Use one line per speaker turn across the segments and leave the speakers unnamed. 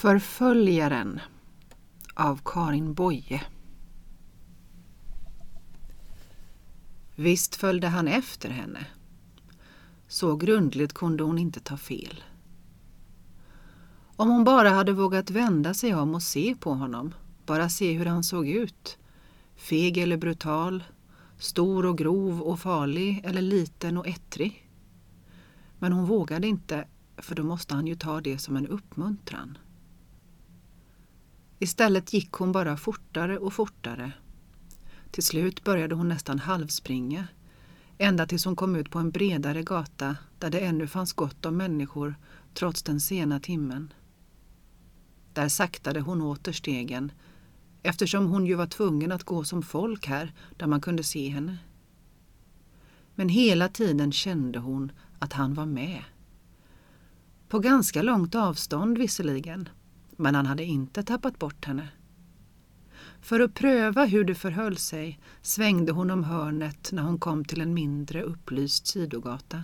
Förföljaren av Karin Boye Visst följde han efter henne. Så grundligt kunde hon inte ta fel. Om hon bara hade vågat vända sig om och se på honom, bara se hur han såg ut. Feg eller brutal, stor och grov och farlig eller liten och ettrig. Men hon vågade inte, för då måste han ju ta det som en uppmuntran. Istället gick hon bara fortare och fortare. Till slut började hon nästan halvspringa, ända tills hon kom ut på en bredare gata där det ännu fanns gott om människor trots den sena timmen. Där saktade hon åter stegen eftersom hon ju var tvungen att gå som folk här där man kunde se henne. Men hela tiden kände hon att han var med. På ganska långt avstånd visserligen, men han hade inte tappat bort henne. För att pröva hur det förhöll sig svängde hon om hörnet när hon kom till en mindre upplyst sidogata.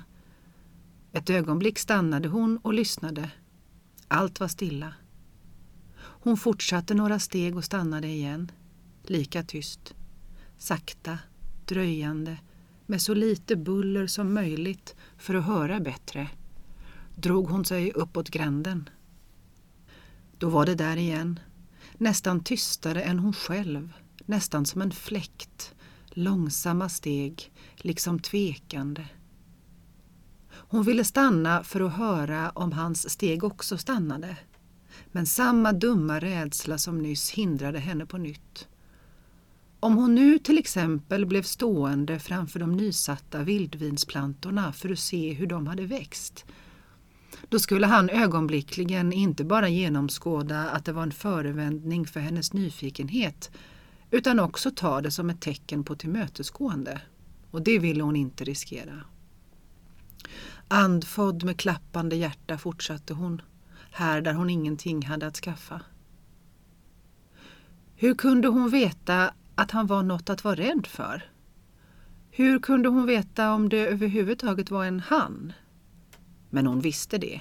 Ett ögonblick stannade hon och lyssnade. Allt var stilla. Hon fortsatte några steg och stannade igen. Lika tyst. Sakta, dröjande, med så lite buller som möjligt för att höra bättre, drog hon sig uppåt gränden. Då var det där igen, nästan tystare än hon själv, nästan som en fläkt, långsamma steg, liksom tvekande. Hon ville stanna för att höra om hans steg också stannade. Men samma dumma rädsla som nyss hindrade henne på nytt. Om hon nu till exempel blev stående framför de nysatta vildvinsplantorna för att se hur de hade växt, då skulle han ögonblickligen inte bara genomskåda att det var en förevändning för hennes nyfikenhet, utan också ta det som ett tecken på tillmötesgående. Och det ville hon inte riskera. Andfådd med klappande hjärta fortsatte hon, här där hon ingenting hade att skaffa. Hur kunde hon veta att han var något att vara rädd för? Hur kunde hon veta om det överhuvudtaget var en han? Men hon visste det.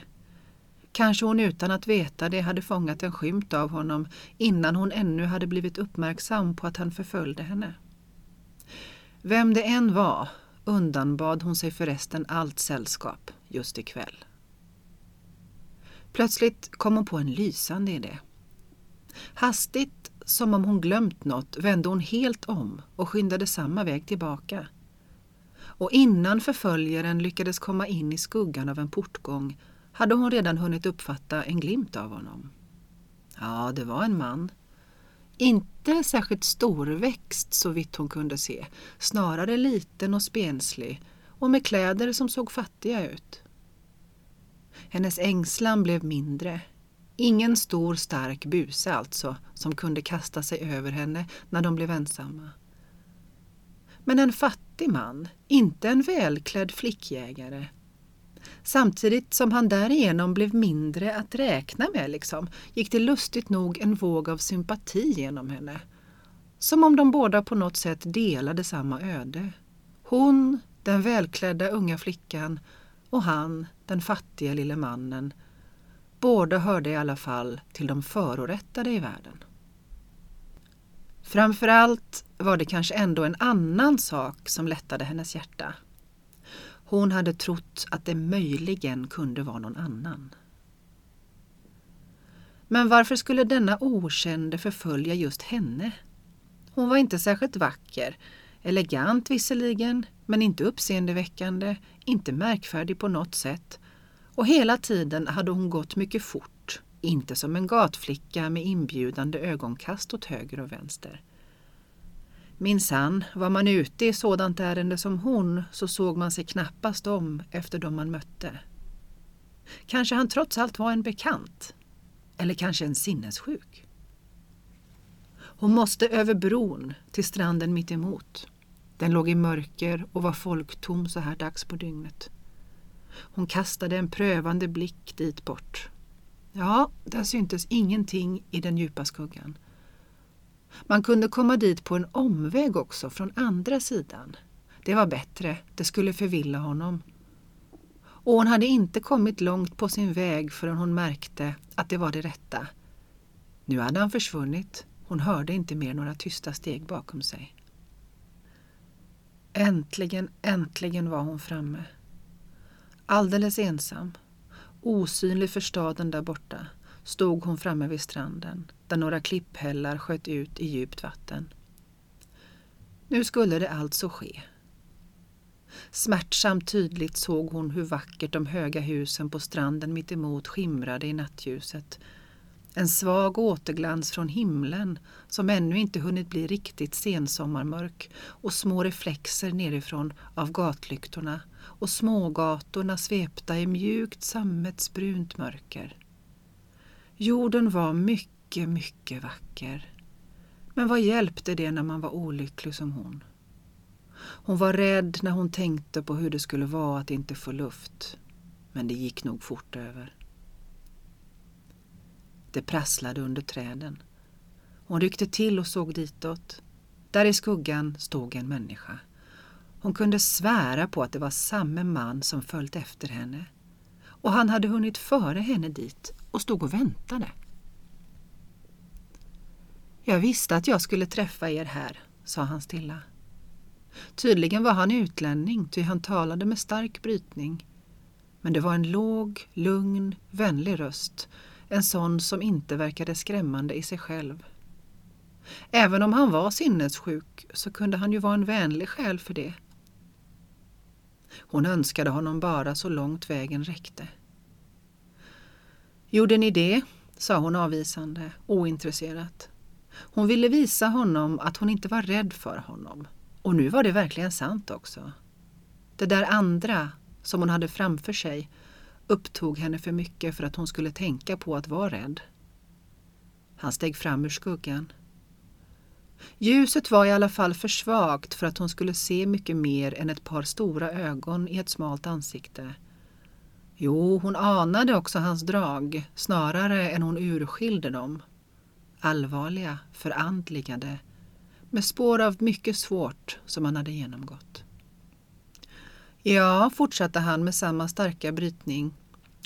Kanske hon utan att veta det hade fångat en skymt av honom innan hon ännu hade blivit uppmärksam på att han förföljde henne. Vem det än var undanbad hon sig förresten allt sällskap just ikväll. Plötsligt kom hon på en lysande idé. Hastigt, som om hon glömt något, vände hon helt om och skyndade samma väg tillbaka. Och innan förföljaren lyckades komma in i skuggan av en portgång hade hon redan hunnit uppfatta en glimt av honom. Ja, det var en man. Inte särskilt storväxt så vitt hon kunde se, snarare liten och spenslig och med kläder som såg fattiga ut. Hennes ängslan blev mindre. Ingen stor stark buse alltså, som kunde kasta sig över henne när de blev ensamma. Men en fattig man, inte en välklädd flickjägare. Samtidigt som han därigenom blev mindre att räkna med liksom, gick det lustigt nog en våg av sympati genom henne. Som om de båda på något sätt delade samma öde. Hon, den välklädda unga flickan och han, den fattiga lille mannen. Båda hörde i alla fall till de förorättade i världen. Framförallt var det kanske ändå en annan sak som lättade hennes hjärta. Hon hade trott att det möjligen kunde vara någon annan. Men varför skulle denna okände förfölja just henne? Hon var inte särskilt vacker, elegant visserligen, men inte uppseendeväckande, inte märkvärdig på något sätt. Och hela tiden hade hon gått mycket fort, inte som en gatflicka med inbjudande ögonkast åt höger och vänster. Minsann, var man ute i sådant ärende som hon så såg man sig knappast om efter dem man mötte. Kanske han trots allt var en bekant. Eller kanske en sinnessjuk. Hon måste över bron till stranden mitt emot. Den låg i mörker och var folktom så här dags på dygnet. Hon kastade en prövande blick dit bort. Ja, där syntes ingenting i den djupa skuggan. Man kunde komma dit på en omväg också från andra sidan. Det var bättre, det skulle förvilla honom. Och hon hade inte kommit långt på sin väg förrän hon märkte att det var det rätta. Nu hade han försvunnit. Hon hörde inte mer några tysta steg bakom sig. Äntligen, äntligen var hon framme. Alldeles ensam, osynlig för staden där borta, stod hon framme vid stranden där några klipphällar sköt ut i djupt vatten. Nu skulle det alltså ske. Smärtsamt tydligt såg hon hur vackert de höga husen på stranden mittemot skimrade i nattljuset. En svag återglans från himlen som ännu inte hunnit bli riktigt sensommarmörk och små reflexer nerifrån av gatlyktorna och smågatorna svepta i mjukt sammetsbrunt mörker. Jorden var mycket, mycket vacker. Men vad hjälpte det när man var olycklig som hon? Hon var rädd när hon tänkte på hur det skulle vara att inte få luft. Men det gick nog fort över. Det prasslade under träden. Hon ryckte till och såg ditåt. Där i skuggan stod en människa. Hon kunde svära på att det var samme man som följt efter henne. Och han hade hunnit före henne dit och stod och väntade. Jag visste att jag skulle träffa er här, sa han stilla. Tydligen var han utlänning, ty han talade med stark brytning. Men det var en låg, lugn, vänlig röst, en sån som inte verkade skrämmande i sig själv. Även om han var sinnessjuk så kunde han ju vara en vänlig själ för det. Hon önskade honom bara så långt vägen räckte. Gjorde ni det? sa hon avvisande, ointresserat. Hon ville visa honom att hon inte var rädd för honom. Och nu var det verkligen sant också. Det där andra som hon hade framför sig upptog henne för mycket för att hon skulle tänka på att vara rädd. Han steg fram ur skuggan. Ljuset var i alla fall för svagt för att hon skulle se mycket mer än ett par stora ögon i ett smalt ansikte. Jo, hon anade också hans drag snarare än hon urskilde dem. Allvarliga, förandligade, med spår av mycket svårt som han hade genomgått. Ja, fortsatte han med samma starka brytning,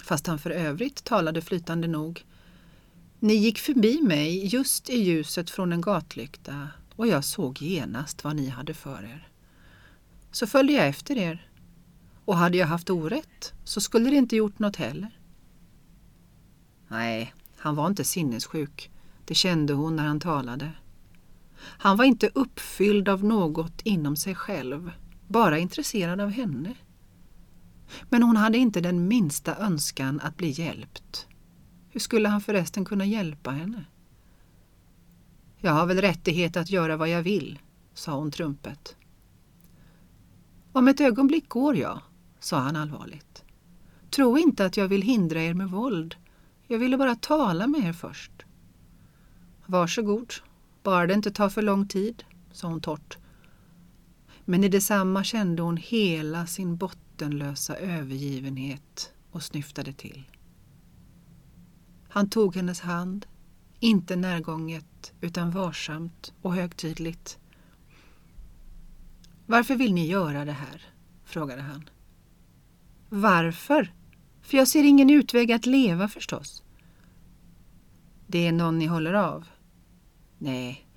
fast han för övrigt talade flytande nog. Ni gick förbi mig just i ljuset från en gatlykta och jag såg genast vad ni hade för er. Så följde jag efter er. Och hade jag haft orätt så skulle det inte gjort något heller. Nej, han var inte sinnessjuk. Det kände hon när han talade. Han var inte uppfylld av något inom sig själv, bara intresserad av henne. Men hon hade inte den minsta önskan att bli hjälpt. Hur skulle han förresten kunna hjälpa henne? Jag har väl rättighet att göra vad jag vill, sa hon trumpet. Om ett ögonblick går jag, sa han allvarligt. Tro inte att jag vill hindra er med våld. Jag ville bara tala med er först. Varsågod, bara det inte tar för lång tid, sa hon torrt. Men i detsamma kände hon hela sin bottenlösa övergivenhet och snyftade till. Han tog hennes hand, inte närgånget utan varsamt och högtidligt. Varför vill ni göra det här? frågade han. Varför? För jag ser ingen utväg att leva förstås. Det är någon ni håller av? Nej,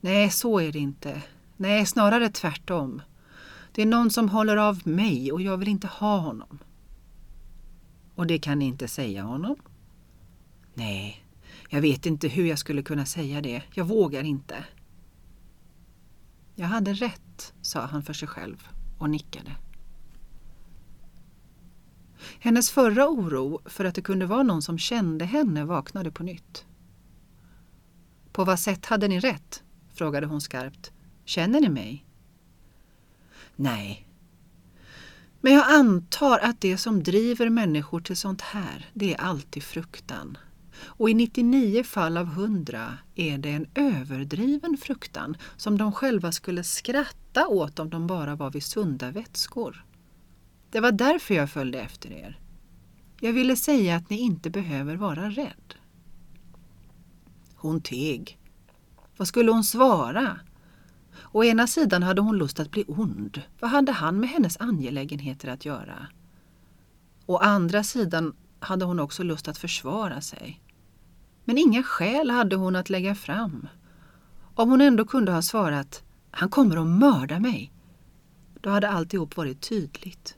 nej så är det inte. Nej, snarare tvärtom. Det är någon som håller av mig och jag vill inte ha honom. Och det kan ni inte säga honom? Nej, jag vet inte hur jag skulle kunna säga det. Jag vågar inte. Jag hade rätt, sa han för sig själv och nickade. Hennes förra oro för att det kunde vara någon som kände henne vaknade på nytt. På vad sätt hade ni rätt? frågade hon skarpt. Känner ni mig? Nej. Men jag antar att det som driver människor till sånt här, det är alltid fruktan. Och i 99 fall av 100 är det en överdriven fruktan som de själva skulle skratta åt om de bara var vid sunda vätskor. Det var därför jag följde efter er. Jag ville säga att ni inte behöver vara rädd. Hon teg. Vad skulle hon svara? Å ena sidan hade hon lust att bli ond. Vad hade han med hennes angelägenheter att göra? Å andra sidan hade hon också lust att försvara sig. Men inga skäl hade hon att lägga fram. Om hon ändå kunde ha svarat ”Han kommer att mörda mig”, då hade alltihop varit tydligt.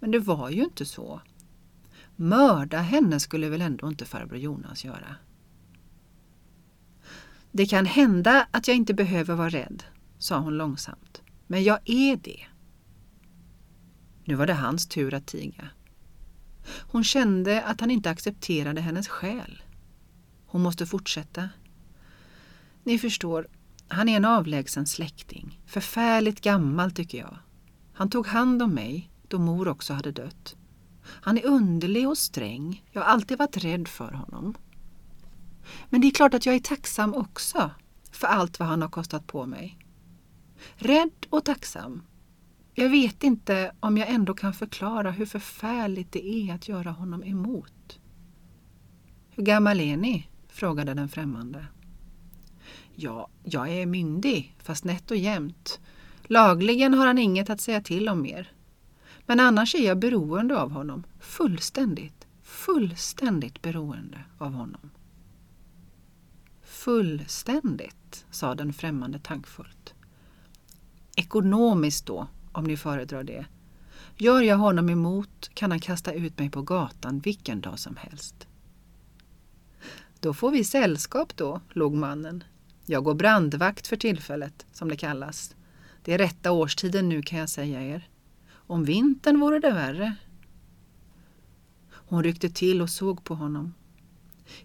Men det var ju inte så. Mörda henne skulle väl ändå inte farbror Jonas göra. Det kan hända att jag inte behöver vara rädd, sa hon långsamt. Men jag är det. Nu var det hans tur att tiga. Hon kände att han inte accepterade hennes skäl. Hon måste fortsätta. Ni förstår, han är en avlägsen släkting. Förfärligt gammal tycker jag. Han tog hand om mig då mor också hade dött. Han är underlig och sträng. Jag har alltid varit rädd för honom. Men det är klart att jag är tacksam också för allt vad han har kostat på mig. Rädd och tacksam. Jag vet inte om jag ändå kan förklara hur förfärligt det är att göra honom emot. Hur gammal är ni? Frågade den främmande. Ja, jag är myndig, fast nätt och jämnt. Lagligen har han inget att säga till om mer. Men annars är jag beroende av honom. Fullständigt, fullständigt beroende av honom. Fullständigt, sa den främmande tankfullt. Ekonomiskt då, om ni föredrar det. Gör jag honom emot kan han kasta ut mig på gatan vilken dag som helst. Då får vi sällskap då, log mannen. Jag går brandvakt för tillfället, som det kallas. Det är rätta årstiden nu kan jag säga er. Om vintern vore det värre. Hon ryckte till och såg på honom.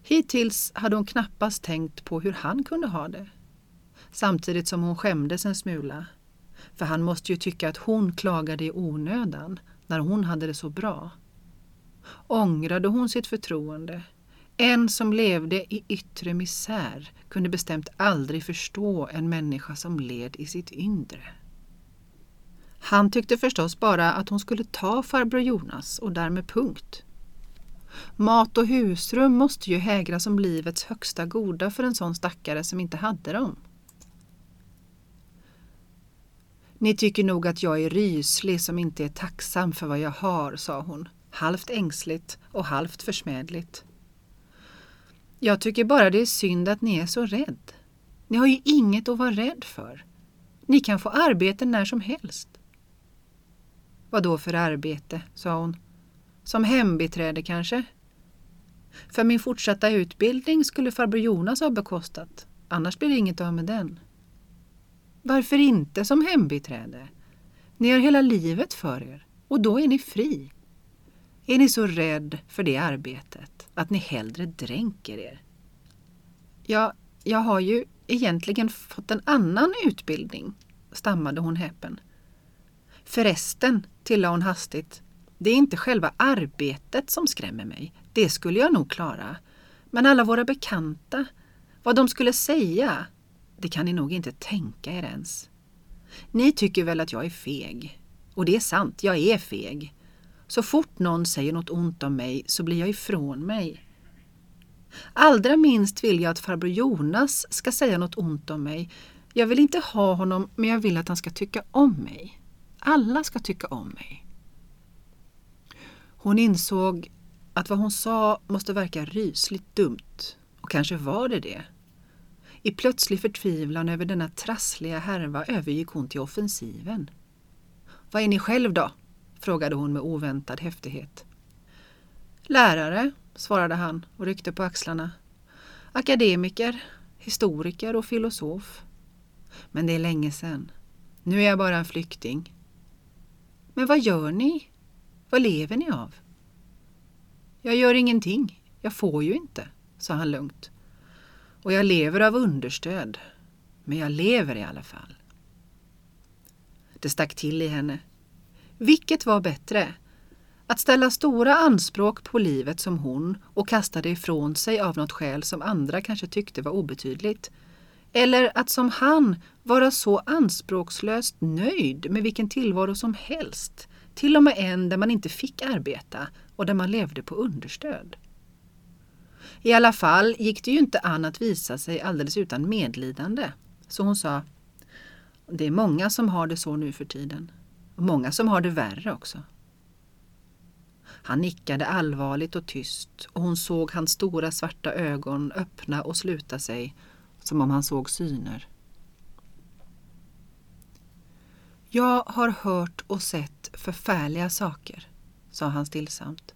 Hittills hade hon knappast tänkt på hur han kunde ha det. Samtidigt som hon skämdes en smula. För han måste ju tycka att hon klagade i onödan när hon hade det så bra. Ångrade hon sitt förtroende? En som levde i yttre misär kunde bestämt aldrig förstå en människa som led i sitt inre. Han tyckte förstås bara att hon skulle ta farbror Jonas och därmed punkt. Mat och husrum måste ju hägra som livets högsta goda för en sån stackare som inte hade dem. Ni tycker nog att jag är ryslig som inte är tacksam för vad jag har, sa hon, halvt ängsligt och halvt försmädligt. Jag tycker bara det är synd att ni är så rädd. Ni har ju inget att vara rädd för. Ni kan få arbete när som helst. Vad då för arbete, sa hon. Som hembiträde kanske? För min fortsatta utbildning skulle farbror Jonas ha bekostat. Annars blir det inget av med den. Varför inte som hembiträde? Ni har hela livet för er och då är ni fri. Är ni så rädd för det arbetet att ni hellre dränker er? Ja, jag har ju egentligen fått en annan utbildning, stammade hon häpen. Förresten, tillade hon hastigt, det är inte själva arbetet som skrämmer mig. Det skulle jag nog klara. Men alla våra bekanta, vad de skulle säga, det kan ni nog inte tänka er ens. Ni tycker väl att jag är feg. Och det är sant, jag är feg. Så fort någon säger något ont om mig så blir jag ifrån mig. Allra minst vill jag att farbror Jonas ska säga något ont om mig. Jag vill inte ha honom, men jag vill att han ska tycka om mig. Alla ska tycka om mig. Hon insåg att vad hon sa måste verka rysligt dumt. Och kanske var det det. I plötslig förtvivlan över denna trassliga härva övergick hon till offensiven. Vad är ni själv då? Frågade hon med oväntad häftighet. Lärare, svarade han och ryckte på axlarna. Akademiker, historiker och filosof. Men det är länge sedan. Nu är jag bara en flykting. Men vad gör ni? Vad lever ni av? Jag gör ingenting. Jag får ju inte, sa han lugnt. Och jag lever av understöd. Men jag lever i alla fall. Det stack till i henne. Vilket var bättre? Att ställa stora anspråk på livet som hon och kasta det ifrån sig av något skäl som andra kanske tyckte var obetydligt. Eller att som han vara så anspråkslöst nöjd med vilken tillvaro som helst. Till och med en där man inte fick arbeta och där man levde på understöd. I alla fall gick det ju inte an att visa sig alldeles utan medlidande. Så hon sa, det är många som har det så nu för tiden. Och många som har det värre också. Han nickade allvarligt och tyst och hon såg hans stora svarta ögon öppna och sluta sig som om han såg syner. Jag har hört och sett förfärliga saker, sa han stillsamt.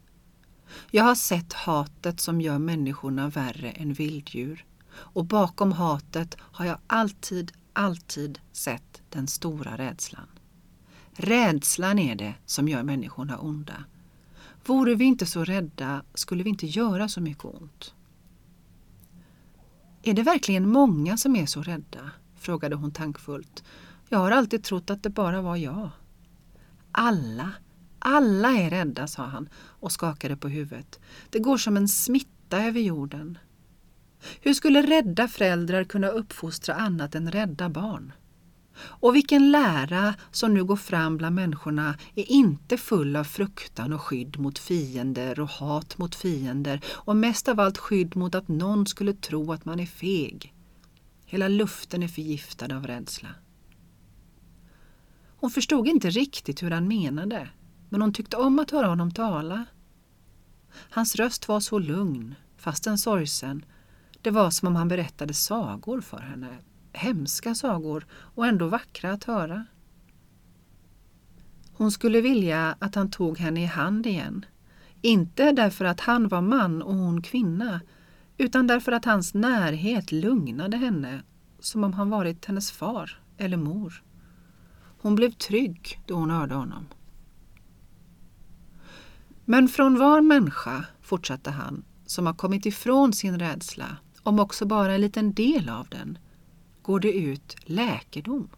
Jag har sett hatet som gör människorna värre än vilddjur och bakom hatet har jag alltid, alltid sett den stora rädslan. Rädslan är det som gör människorna onda. Vore vi inte så rädda skulle vi inte göra så mycket ont. Är det verkligen många som är så rädda? frågade hon tankfullt. Jag har alltid trott att det bara var jag. Alla, alla är rädda, sa han och skakade på huvudet. Det går som en smitta över jorden. Hur skulle rädda föräldrar kunna uppfostra annat än rädda barn? Och vilken lära som nu går fram bland människorna är inte full av fruktan och skydd mot fiender och hat mot fiender och mest av allt skydd mot att någon skulle tro att man är feg. Hela luften är förgiftad av rädsla. Hon förstod inte riktigt hur han menade, men hon tyckte om att höra honom tala. Hans röst var så lugn, fastän sorgsen. Det var som om han berättade sagor för henne, hemska sagor och ändå vackra att höra. Hon skulle vilja att han tog henne i hand igen. Inte därför att han var man och hon kvinna, utan därför att hans närhet lugnade henne som om han varit hennes far eller mor. Hon blev trygg då hon hörde honom. Men från var människa, fortsatte han, som har kommit ifrån sin rädsla, om också bara en liten del av den, går det ut läkedom.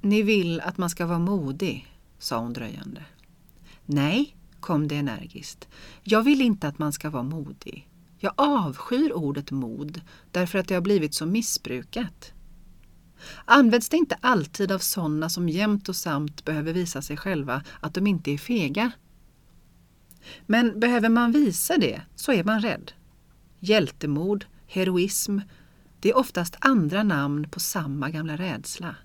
Ni vill att man ska vara modig, sa hon dröjande. Nej, kom det energiskt. Jag vill inte att man ska vara modig. Jag avskyr ordet mod därför att det har blivit så missbrukat. Används det inte alltid av sådana som jämt och samt behöver visa sig själva att de inte är fega? Men behöver man visa det så är man rädd. Hjältemod, heroism, det är oftast andra namn på samma gamla rädsla.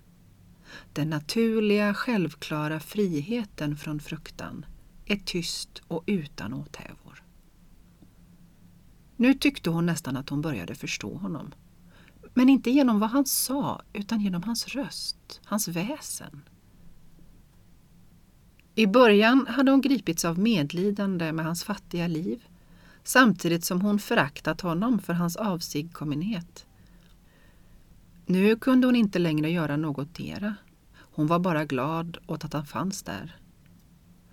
Den naturliga, självklara friheten från fruktan är tyst och utan åthävor. Nu tyckte hon nästan att hon började förstå honom. Men inte genom vad han sa, utan genom hans röst, hans väsen. I början hade hon gripits av medlidande med hans fattiga liv samtidigt som hon föraktat honom för hans avsigkommenhet. Nu kunde hon inte längre göra någotdera. Hon var bara glad åt att han fanns där.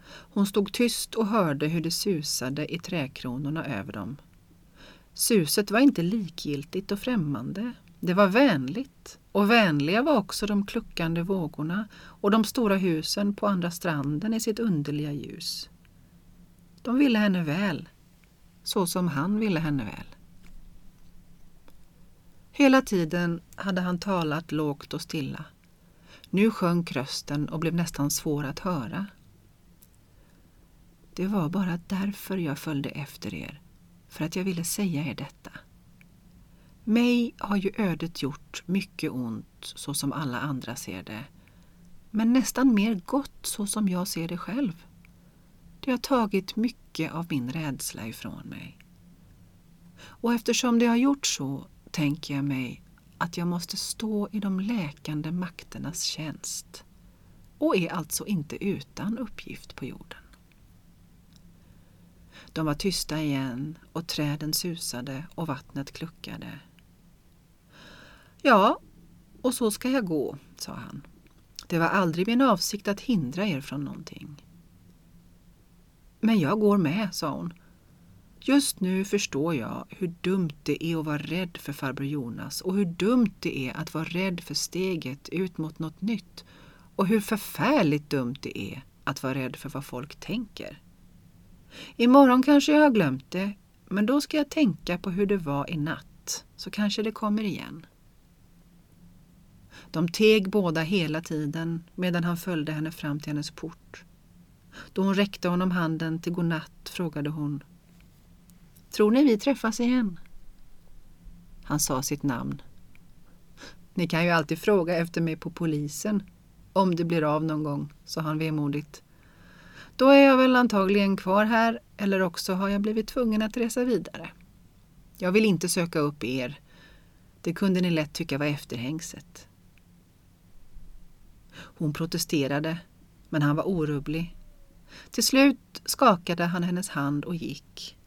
Hon stod tyst och hörde hur det susade i träkronorna över dem. Suset var inte likgiltigt och främmande. Det var vänligt och vänliga var också de kluckande vågorna och de stora husen på andra stranden i sitt underliga ljus. De ville henne väl, så som han ville henne väl. Hela tiden hade han talat lågt och stilla. Nu sjönk rösten och blev nästan svår att höra. Det var bara därför jag följde efter er, för att jag ville säga er detta. Mig har ju ödet gjort mycket ont så som alla andra ser det. Men nästan mer gott så som jag ser det själv. Det har tagit mycket av min rädsla ifrån mig. Och eftersom det har gjort så tänker jag mig att jag måste stå i de läkande makternas tjänst och är alltså inte utan uppgift på jorden. De var tysta igen och träden susade och vattnet kluckade. Ja, och så ska jag gå, sa han. Det var aldrig min avsikt att hindra er från någonting. Men jag går med, sa hon. Just nu förstår jag hur dumt det är att vara rädd för farbror Jonas och hur dumt det är att vara rädd för steget ut mot något nytt och hur förfärligt dumt det är att vara rädd för vad folk tänker. Imorgon kanske jag har glömt det, men då ska jag tänka på hur det var i natt, så kanske det kommer igen. De teg båda hela tiden medan han följde henne fram till hennes port. Då hon räckte honom handen till godnatt frågade hon Tror ni vi träffas igen? Han sa sitt namn. Ni kan ju alltid fråga efter mig på polisen om det blir av någon gång, sa han vemodigt. Då är jag väl antagligen kvar här eller också har jag blivit tvungen att resa vidare. Jag vill inte söka upp er. Det kunde ni lätt tycka var efterhängset. Hon protesterade, men han var orubblig. Till slut skakade han hennes hand och gick.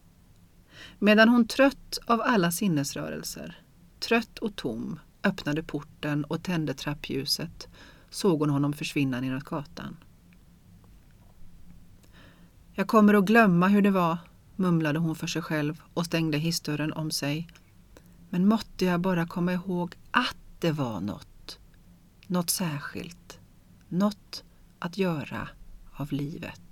Medan hon trött av alla sinnesrörelser, trött och tom, öppnade porten och tände trappljuset såg hon honom försvinna neråt gatan. Jag kommer att glömma hur det var, mumlade hon för sig själv och stängde hissdörren om sig. Men måtte jag bara komma ihåg att det var något. Något särskilt. Något att göra av livet.